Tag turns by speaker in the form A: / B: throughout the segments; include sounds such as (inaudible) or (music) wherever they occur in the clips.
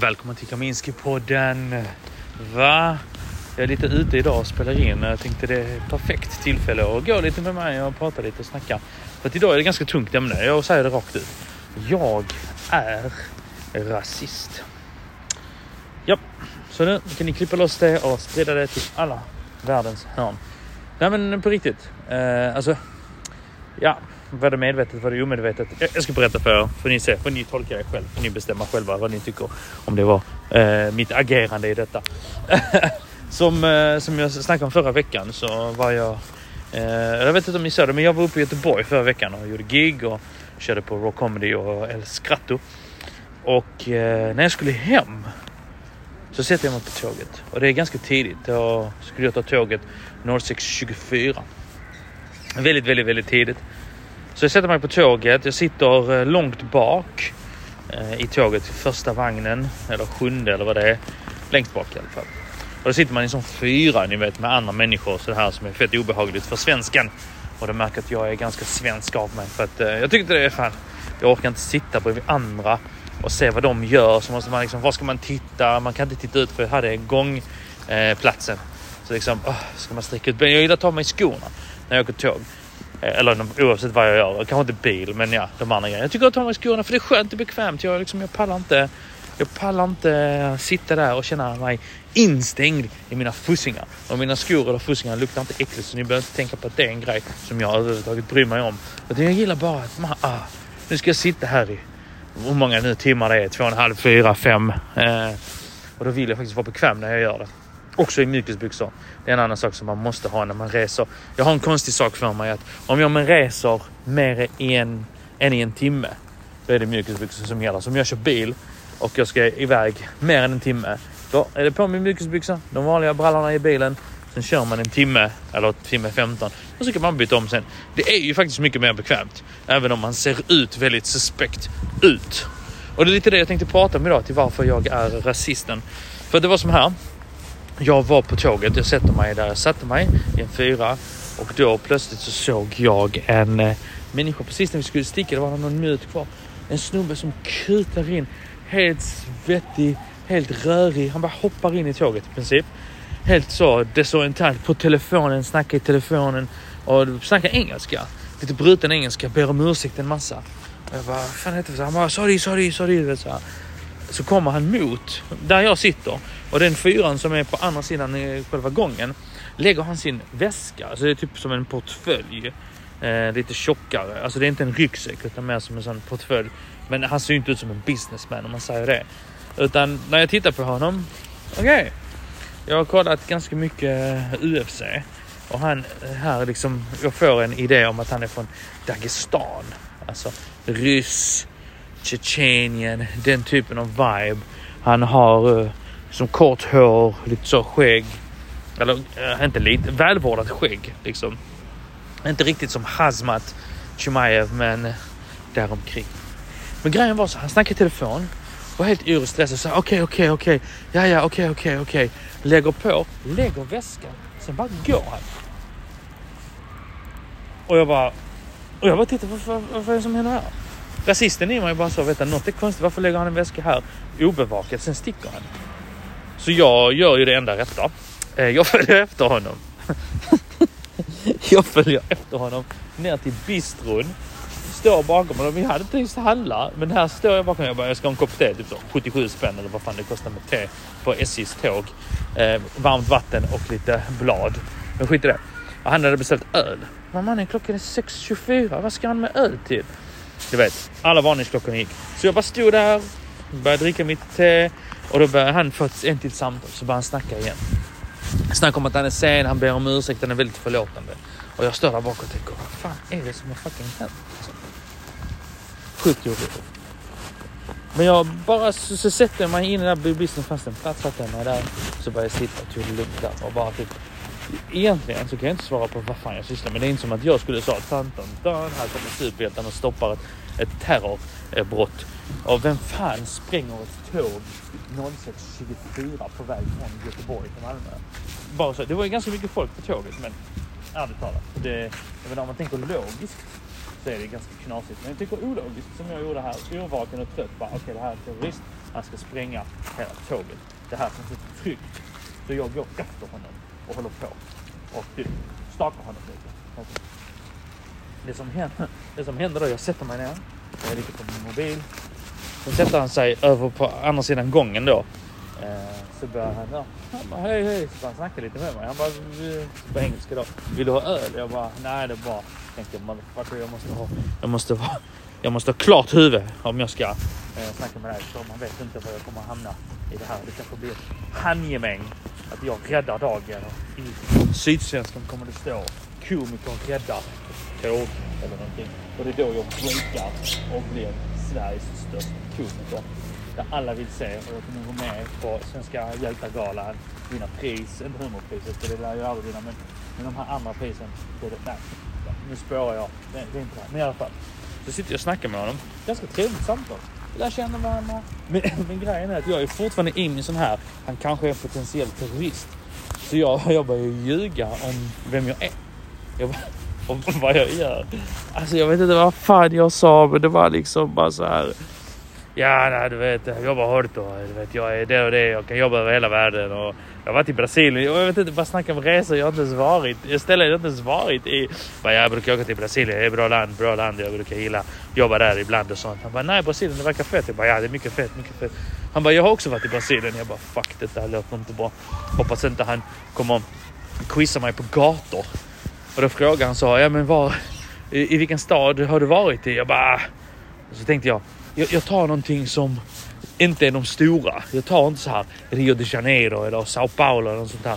A: Välkommen till Kaminski-podden. Va? Jag är lite ute idag och spelar in. Jag tänkte det är ett perfekt tillfälle att gå lite med mig och prata lite och snacka. För att idag är det ganska tungt ämne. Jag säger det rakt ut. Jag är rasist. Ja, så nu kan ni klippa loss det och sprida det till alla världens hörn. Nej men på riktigt. Eh, alltså, ja, var det medvetet, var det omedvetet? Jag, ska berätta för er. Får ni se, får ni tolka det själv. Får ni bestämma själva vad ni tycker om det var eh, mitt agerande i detta. (laughs) som, eh, som jag snackade om förra veckan så var jag... Eh, jag vet inte om ni såg det, men jag var uppe i Göteborg förra veckan och gjorde gig och körde på Raw Comedy och El Scratto. Och eh, när jag skulle hem så sätter jag mig på tåget och det är ganska tidigt. Då skulle jag ta tåget 06.24. Väldigt, väldigt, väldigt tidigt. Så jag sätter mig på tåget. Jag sitter eh, långt bak eh, i tåget, första vagnen eller sjunde eller vad det är. Längst bak i alla fall. Och då sitter man i en sån fyra, ni vet, med andra människor så här som är fett obehagligt för svensken. Och de märker att jag är ganska svensk av mig för att eh, jag tyckte det är fan. Jag orkar inte sitta bredvid andra och se vad de gör. Så måste man liksom, var ska man titta? Man kan inte titta ut för här är gångplatsen. Eh, så liksom, oh, ska man sträcka ut benen? Jag gillar att ta mig i skorna när jag åker tåg. Eh, eller oavsett vad jag gör. Kanske inte bil, men ja, de andra grejerna. Jag tycker att ta mig skorna för det är skönt och bekvämt. Jag, liksom, jag pallar inte. Jag pallar inte sitta där och känna mig instängd i mina fussingar. Och mina skor eller fussingar luktar inte äckligt så ni behöver inte tänka på att det är en grej som jag överhuvudtaget bryr mig om. Utan jag gillar bara att man, ah, nu ska jag sitta här i hur många nu timmar det är, två och en halv, fyra, fem. Eh, och då vill jag faktiskt vara bekväm när jag gör det. Också i mjukisbyxor. Det är en annan sak som man måste ha när man reser. Jag har en konstig sak för mig att om jag reser mer än, än i en timme, då är det mjukisbyxor som gäller. Så om jag kör bil och jag ska iväg mer än en timme, då är det på med mjukisbyxor, de vanliga brallorna i bilen. Sen kör man en timme eller timme 15 och så kan man byta om sen. Det är ju faktiskt mycket mer bekvämt. Även om man ser ut väldigt suspekt ut. Och det är lite det jag tänkte prata om idag till varför jag är rasisten. För det var som här. Jag var på tåget, jag sätter mig där jag satte mig i en fyra och då plötsligt så såg jag en eh, människa precis när vi skulle sticka, det var någon minut kvar. En snubbe som kutar in helt svettig, helt rörig. Han bara hoppar in i tåget i princip. Helt så desorienterad på telefonen, snackar i telefonen och snackar engelska. Lite bruten engelska, ber om ursäkt en massa. Och jag bara, vad fan heter det? Han bara, sorry, sorry, sorry. Så, så kommer han mot där jag sitter och den fyran som är på andra sidan själva gången lägger han sin väska. Alltså det är typ som en portfölj. Eh, lite tjockare. Alltså det är inte en ryggsäck utan mer som en sån portfölj. Men han ser ju inte ut som en businessman om man säger det. Utan när jag tittar på honom. Okej. Okay, jag har kollat ganska mycket eh, UFC och han eh, här liksom. Jag får en idé om att han är från Dagestan, alltså ryss, Tjetjenien, den typen av vibe. Han har uh, som kort hår, lite så skägg. Eller uh, inte lite, välvårdat skägg liksom. Inte riktigt som Hazmat Chimaev, men eh, däromkring. Men grejen var så, han snackade i telefon var helt yr och stressad. Så okej, okej, okej. Ja, ja, okej, okej, okej. Lägger på, lägger väskan. Sen bara går han. Och jag bara... Och jag bara tittar, vad, vad, är det som händer här? Rasisten i mig bara så, vänta, något är konstigt. Varför lägger han en väska här obevakat? Sen sticker han. Så jag gör ju det enda rätta. Eh, jag följer efter honom. (laughs) jag följer efter honom ner till bistron står bakom honom. Vi hade tänkt handla, men här står jag bakom. Jag bara, jag ska ha en kopp te, typ så 77 spänn eller vad fan det kostar med te på SJs tåg. Eh, varmt vatten och lite blad. Men skit i det. Han hade beställt öl. Men mannen, klockan är 6.24. Vad ska han med öl till? Du vet, alla varningsklockorna gick. Så jag bara stod där, började dricka mitt te och då började han få ett till samtal. Så började han snacka igen. Snacka om att han är sen, han ber om ursäkt, han är väldigt förlåtande. Och jag står där bak och tänker, vad fan är det som har fucking hänt? Sjukt jobbigt. Men jag bara så, så sätter jag mig in i den där bussen, fanns en plats, satte jag mig där. Så började jag sitta och tog det lugnt där och bara typ Egentligen så kan jag inte svara på vad fan jag sysslar med. Det är inte som att jag skulle säga tan, tan, tan, här kommer typ superhjälten och stoppar ett, ett terrorbrott. Och vem fan spränger ett tåg 06.24 på väg från Göteborg till Malmö? Bara så. Det var ju ganska mycket folk på tåget men ärligt talat. Det, jag om man tänker logiskt så är det ganska knasigt. Men jag tycker ologiskt som jag gjorde här, yrvaken och trött, bara okej okay, det här är en terrorist, Han ska spränga hela tåget. Det här känns inte tryggt. Så jag går efter honom och håller på och typ stakar honom lite. Det som händer, det som händer då, jag sätter mig ner, jag ligger på min mobil. Sen sätter han sig över på andra sidan gången då. Eh, så börjar han, ja, han bara, hej hej, så börjar han snacka lite med mig. Han bara, på engelska då, vill du ha öl? Jag bara, nej det är bra. Tänkte jag, motherfucker, jag måste ha, jag måste ha, jag måste ha klart huvud om jag ska eh, snacka med dig. För man vet inte var jag kommer hamna i det här. Det kanske blir ett handgemäng. Att jag räddar dagen. Och I Sydsvenskan kommer det stå komiker räddar tåg eller någonting. Och det är då jag breakar och blir Sveriges största komiker. Där alla vill se och jag kommer gå med på Svenska hjältargalan, vinna pris, inte humorpriset för det lär jag aldrig vinna men, men de här andra prisen, det det, nej, nu spårar jag, det, det är inte det. Men i alla fall. Så sitter jag och snackar med honom. Ganska trevligt samtal. Vi lär känna varandra. Men, (laughs) men grejen är att jag är fortfarande i sån här, han kanske är en potentiell terrorist. Så jag, (laughs) jag börjar ju ljuga om vem jag är. Jag (laughs) om vad jag gör. Alltså jag vet inte vad fan jag sa men det var liksom bara så här. Ja, nej, du vet, jag jobbar hårt och du vet, jag är det och det. Jag kan jobba över hela världen och jag har varit i Brasilien. Jag vet inte, bara snacka om resor jag har inte ens varit. Jag ställer jag inte ens varit i. Bara, jag brukar åka till Brasilien. Det är ett bra land, bra land. Jag brukar gilla jobba där ibland och sånt. Han bara, nej Brasilien det verkar fett. Jag bara, ja det är mycket fett, mycket fett. Han bara, jag har också varit i Brasilien. Jag bara, fuck det där låter inte bra. Hoppas inte han kommer quizza mig på gator. Och då frågade han så, ja men var, i, i vilken stad har du varit i? Jag bara, "Ah." så tänkte jag, jag, jag tar någonting som inte är de stora. Jag tar inte så här Rio de Janeiro eller Sao Paulo eller något sånt där.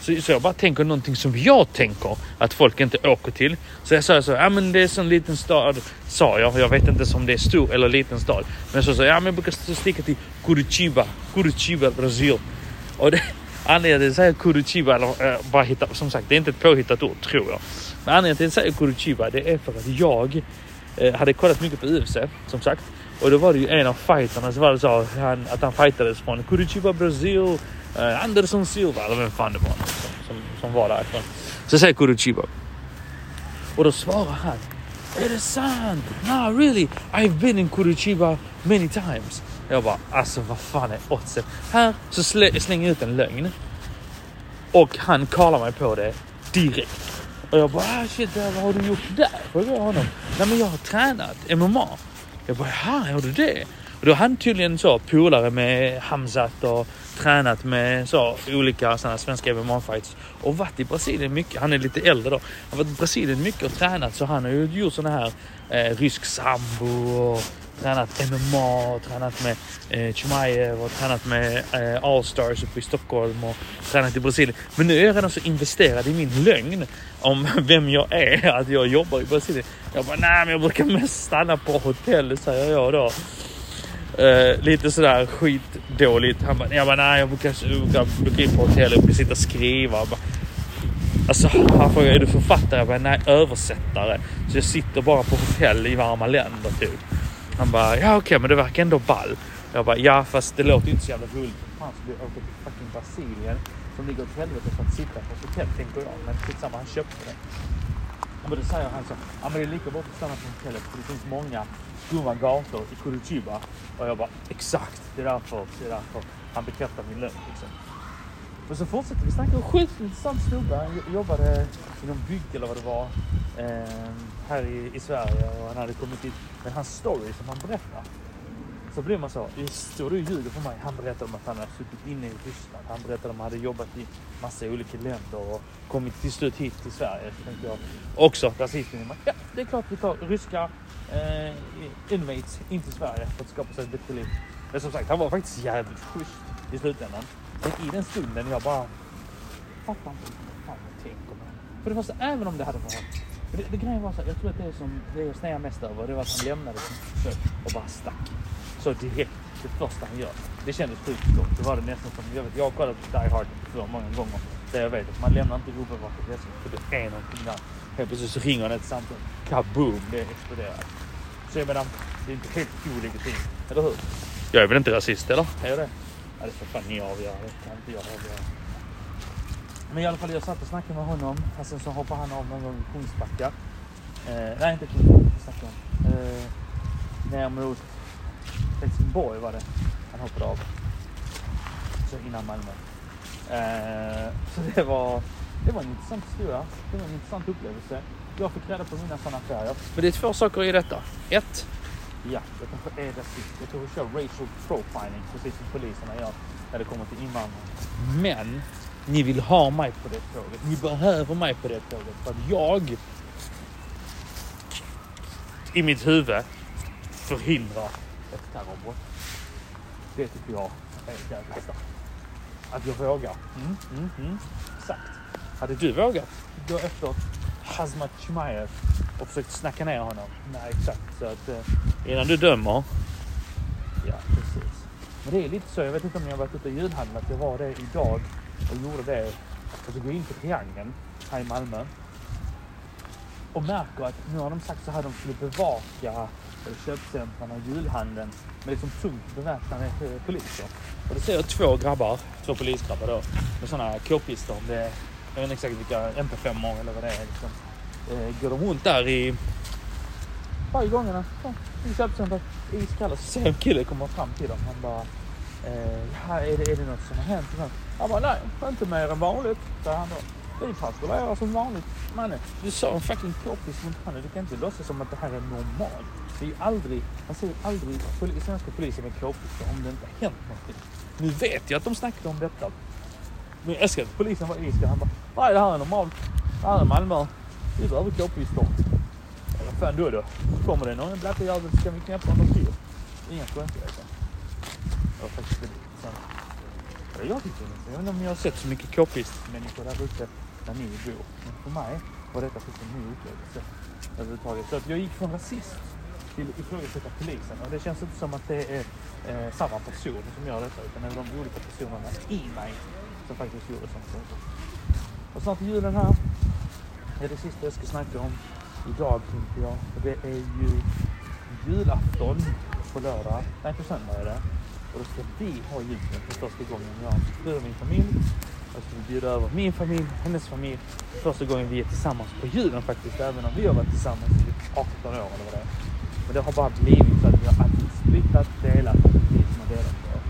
A: Så, så jag bara tänker någonting som jag tänker att folk inte åker till. Så jag sa så, ja men det är en sån liten stad, sa jag. Jag vet inte om det är stor eller liten stad. Men så sa jag, ja men jag brukar sticka till Curitiba, Curitiba, Brasil. Och det, anledningen till att jag säger Curitiba, eller eh, bara hitta, som sagt det är inte ett påhittat ord tror jag. Men anledningen till att jag säger Curitiba det är för att jag eh, hade kollat mycket på UFC som sagt. Och då var det ju en av fighterna som var det så han, att han fightades från Curitiba, Brasil, eh, Anderson Silva eller vem fan det var som, som, som var därifrån. Så säger Curitiba. Och då svarar han. Är det sant? No really, I've been in Curitiba many times. Jag bara, alltså vad fan är oddsen? Här så sl slänger jag ut en lögn. Och han kallar mig på det direkt. Och jag bara, ah, shit, vad har du gjort där? Frågar jag honom. Nej men jag har tränat MMA. Jag bara, jaha, har du det? Och då har han tydligen så polare med Hamzat och tränat med så olika sådana svenska MMA-fights och varit i Brasilien mycket. Han är lite äldre då. Han har varit i Brasilien mycket och tränat så han har ju gjort sådana här eh, rysk sambo och tränat MMA och tränat med eh, Chimaev och tränat med eh, Allstars uppe i Stockholm och tränat i Brasilien. Men nu är jag redan så investerad i min lögn om (laughs) vem jag är, att jag jobbar i Brasilien. Jag bara, nej men jag brukar mest stanna på hotell säger jag då. Eh, lite sådär skitdåligt. Han bara, jag bara, nej jag brukar, brukar, brukar in på hotell och sitta och skriva. Alltså han frågade, är du författare? Jag bara, nej översättare. Så jag sitter bara på hotell i varma länder typ. Han bara, ja okej men det verkar ändå ball. Jag bara, ja fast det låter inte så jävla roligt. Fan så vi åker till fucking Brasilien som ligger åt helvete för att sitta på ett hotell tänker jag. Men skitsamma, han köpte det. Men då säger han så, ja men det är lika bra att stanna på hotellet för det finns många skumma gator i Curitiba. Och jag bara, exakt, det är därför, det är därför. Han bekräftar min lögn liksom. Och så fortsätter vi snacka. Skitintressant snubbe. Han jobbade inom bygg eller vad det var. Eh, här i, i Sverige och han hade kommit hit. Men hans story som han berättar. Så blir man så, står du och ljuger för mig? Han berättade om att han hade suttit inne i Ryssland. Han berättade om att han hade jobbat i massa olika länder och kommit till slut hit till Sverige. Tänkte jag också rasismen. Ja, det är klart vi tar ryska eh, inmates in till Sverige för att skapa sig ett bättre liv. Men som sagt, han var faktiskt jävligt schysst i slutändan. Men i den stunden jag bara fattar inte fan jag tänker med För det första, även om det hade varit... Det, det grejen var så här, jag tror att det som det jag snear mest över det var att han lämnade sin och bara stack. Så direkt, det första han gör. Det kändes sjukt gott. Det var det nästan som, jag vet, jag har kollat på Die Hard för många gånger. Där jag vet att man lämnar inte obevakat ledsen för det är någonting där. Helt plötsligt så ringer han ett samtal. Kaboom, det exploderar. Så jag menar, det är inte helt olegitimt, eller hur? Jag är väl inte rasist eller? Är jag det? Ja, det får fan ni avgöra. Det kan inte jag avgöra. Men i alla fall, jag satt och snackade med honom. Och sen så hoppade han av någon gång i Kungsbacka. Eh, nej, inte Kungsbacka. Jag snackade om. Eh, ner mot Helsingborg var det han hoppade av. Så innan Malmö. Eh, så det var, det var en intressant historia. Det var en intressant upplevelse. Jag fick reda på mina sådana affärer. Men det är två saker i detta. Ett, ja, jag kanske är rasist. Jag tror vi kör racial profiling precis som poliserna gör när det kommer till invandring. Men ni vill ha mig på det tåget. Ni behöver mig på det tåget för att jag i mitt huvud förhindrar ett terrorbrott. Det tycker jag är jävligt starkt. Att jag vågar. Mm, mm, mm. Exakt. Hade du vågat gå efter Hazmat Chimaev och försökt snacka ner honom? Nej, exakt. Så att eh, innan du dömer. Ja, precis. Men det är lite så. Jag vet inte om jag har varit ute och julhandlat. Jag var det idag och gjorde det. Och så går jag in på Triangeln här i Malmö. Och märker att nu har de sagt så här de skulle bevaka köpcentren och julhandeln med liksom tungt beväpnade eh, poliser. Och då ser jag två grabbar, två polisgrabbar då, med sådana k-pistar. Jag vet inte exakt vilka MP5 eller vad det är. Liksom. Eh, går de runt där i varje gångerna i köpcentret iskalla så ser en kille komma fram till dem. Han bara eh, är, det, är det något som har hänt? Han bara nej, inte mer än vanligt. Så han då. Vi patrullerar som vanligt. Manne, du sa en fucking k-pist mot handen. Du kan inte låtsas som att det här är normalt. Det är ju aldrig, man ser ju aldrig poli, svenska polisen med k-pistar om det inte har hänt någonting. Nu vet jag att de snackade om detta. Men jag älskar att polisen var iskall. Han bara, nej det här är normalt. Det här är Malmö. Vi behöver k-pistar. Vad fan då då? Kommer det någon blatte jävel så kan vi knäppa honom till. Inga konstigheter. Det var faktiskt väldigt intressant. Jag tycker inte. Jag vet inte om jag har sett så mycket k-pist-människor där ute där ni bor. Men för mig var detta faktiskt en ny upplevelse överhuvudtaget. Så att jag gick från rasist till ifrågasätta polisen och det känns inte som att det är eh, samma person som gör detta utan det är de olika personerna i mig som faktiskt gjorde sånt. Och snart är julen här. Det är det sista jag ska snacka om idag tänkte jag. Och det är ju julafton på lördag. Nej, på söndag är det. Och då ska vi ha julen för första gången. Jag och min familj jag ska bjuda över min familj, hennes familj. Första gången vi är tillsammans på julen faktiskt. Även om vi har varit tillsammans i 18 år eller vad det är. Men det har bara blivit så att vi har alltid splittrat, delat, vi som har delat det.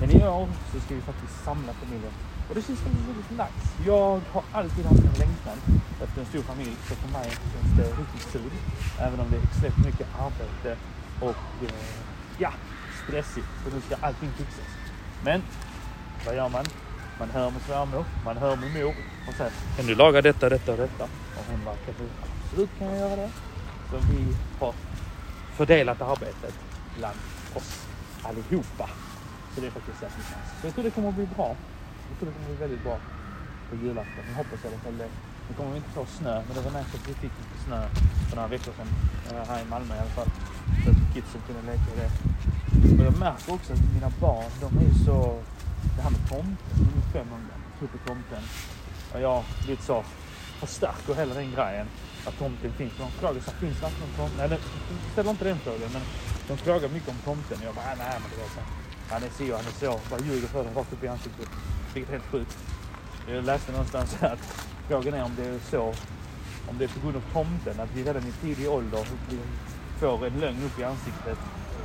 A: Men i år så ska vi faktiskt samla familjen. Och det känns faktiskt väldigt nice. Jag har alltid haft en längtan efter en stor familj. Så för mig känns det riktigt kul. Även om det är extremt mycket arbete och eh, ja, stressigt. För nu ska allting fixas. Men vad gör man? Man hör med svärmor, man hör med mor och säger kan du laga detta, detta och detta? Och hon bara absolut kan jag göra det. Så vi har fördelat arbetet bland oss allihopa. Så det är faktiskt jävligt nice. Så jag tror det kommer att bli bra. Jag tror det kommer bli väldigt bra på julafton. Jag hoppas i alla fall det. Nu kommer vi inte få snö, men det var nice att vi fick lite snö för några veckor sedan. Eh, här i Malmö i alla fall. Så att kidsen kunde leka i det. Och jag märker också att mina barn, de är ju så det här med tomten, de är 500, tror på tomten. Och jag lite så förstärker hela den grejen att tomten finns. De frågar så finns det någon tomte? Nej, de ställer inte den frågan, men de frågar mycket om tomten. Jag bara, nej men det var så. Han är si och han är så. Bara ljuger för dem rakt upp i ansiktet. Vilket är helt sjukt. Jag läste någonstans (laughs) att frågan är om det är så, om det är på grund av tomten, att vi redan i tidig ålder får en lögn upp i ansiktet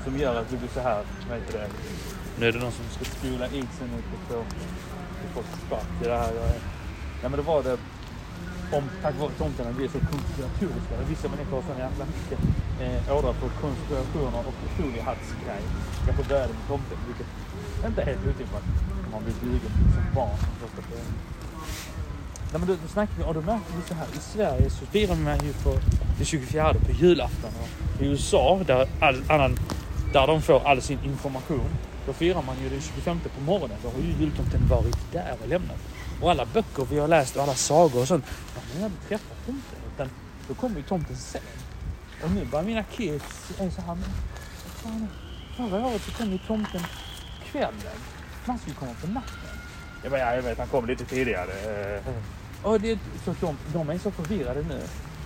A: som gör att du blir så här, vad heter det, nu är det någon som ska spola isen ute på, på spark i det här. Ja, men då var det om tack vare tomten, att vi är så konspiratoriska. Vissa människor har sån jävla mycket eh, ådra på konspirationer och foliehattsgrej. Kanske började med tomten, vilket inte är helt otippat om man blir bjuden som barn. Nej, men du, då snackar vi, och då märker vi så här, i Sverige så firar man ju på det 24 på julafton. Och I USA, där, all annan, där de får all sin information, då firar man ju den 25 på morgonen. Då har ju jultomten varit där och lämnat. Och alla böcker vi har läst och alla sagor och sånt. Man har aldrig träffat tomten. Utan då kommer ju tomten sen. Och nu bara mina kids är så här. Men, fan, förra året så kom ju tomten kvällen. Man skulle komma på natten. Jag bara, ja, jag vet, han kom lite tidigare. Och det, så de, de är så förvirrade nu.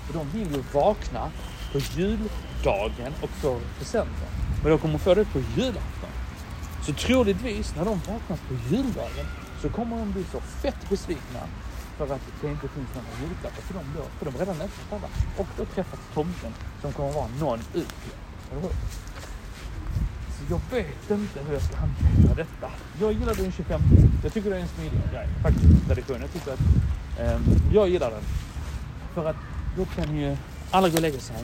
A: För de vill ju vakna på juldagen och få presenten. Men de kommer få det på julafton. Så troligtvis när de vaknar på juldagen så kommer de bli så fett besvikna för att det inte finns några julklappar till dem då. För de har redan öppnat alla. Och då träffat tomten som kommer vara någon ute. Så jag vet inte hur jag ska hantera detta. Jag gillar den 25. Jag tycker det är en smidig grej. Faktiskt, tradition. Jag tycker att um, jag gillar den. För att då kan ju alla gå och lägga sig.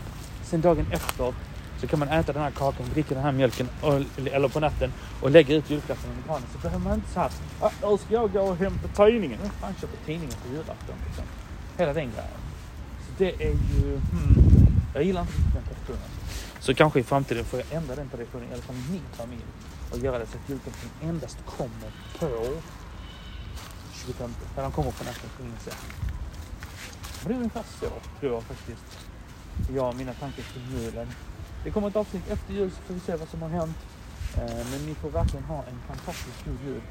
A: Sen dagen efter så kan man äta den här kakan, dricka den här mjölken och, eller på natten och lägga ut julklappen under granen. Så behöver man inte så här, ah, då ska jag gå och hämta tidningen. Vem fan köper tidningen på julafton? Liksom. Hela den grejen. Så det är ju, hmm, jag gillar inte den traditionen. Så kanske i framtiden får jag ändra den traditionen, i alla fall i min familj. Och göra det så att julklappen endast kommer på 25. När de kommer på natten på ingen sätt. Men det är ungefär så tror jag faktiskt. Jag och mina tankar kring julen. Det kommer ett avsnitt efter jul så får vi se vad som har hänt. Eh, men ni får verkligen ha en fantastiskt god jul.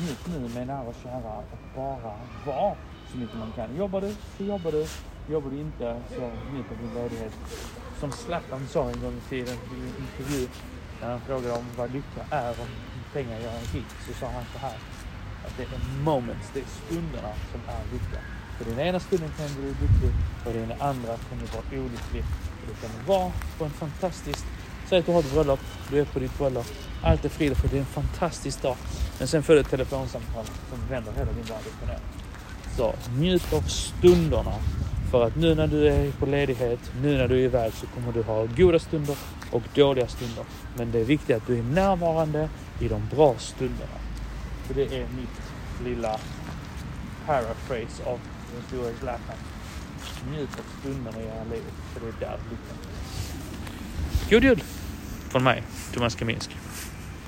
A: Njut nu med nära och kära och bara var så mycket man kan. Jobbar du så jobbar du. Jobbar du inte så njut av din ledighet. Som Zlatan sa en gång i tiden i en intervju när han frågade om vad lycka är, om pengar gör en rik, så sa han så här att det är moments, det är stunderna som är lycka. För den ena stunden kan du bli lycklig och den andra kan du vara olycklig. Du kan vara på en fantastisk... Säg att du har ett bröllop, du är på ditt bröllop. Allt är frid för det är en fantastisk dag. Men sen får du ett telefonsamtal som vänder hela din värld upp och ner. Så njut av stunderna. För att nu när du är på ledighet, nu när du är iväg så kommer du ha goda stunder och dåliga stunder. Men det är viktigt att du är närvarande i de bra stunderna. Så det är mitt lilla paraphrase av den stora Zlatan. Njut av stunderna i era liv, för det är där lyckan finns. God jul! Från mig, Thomas Kaminski.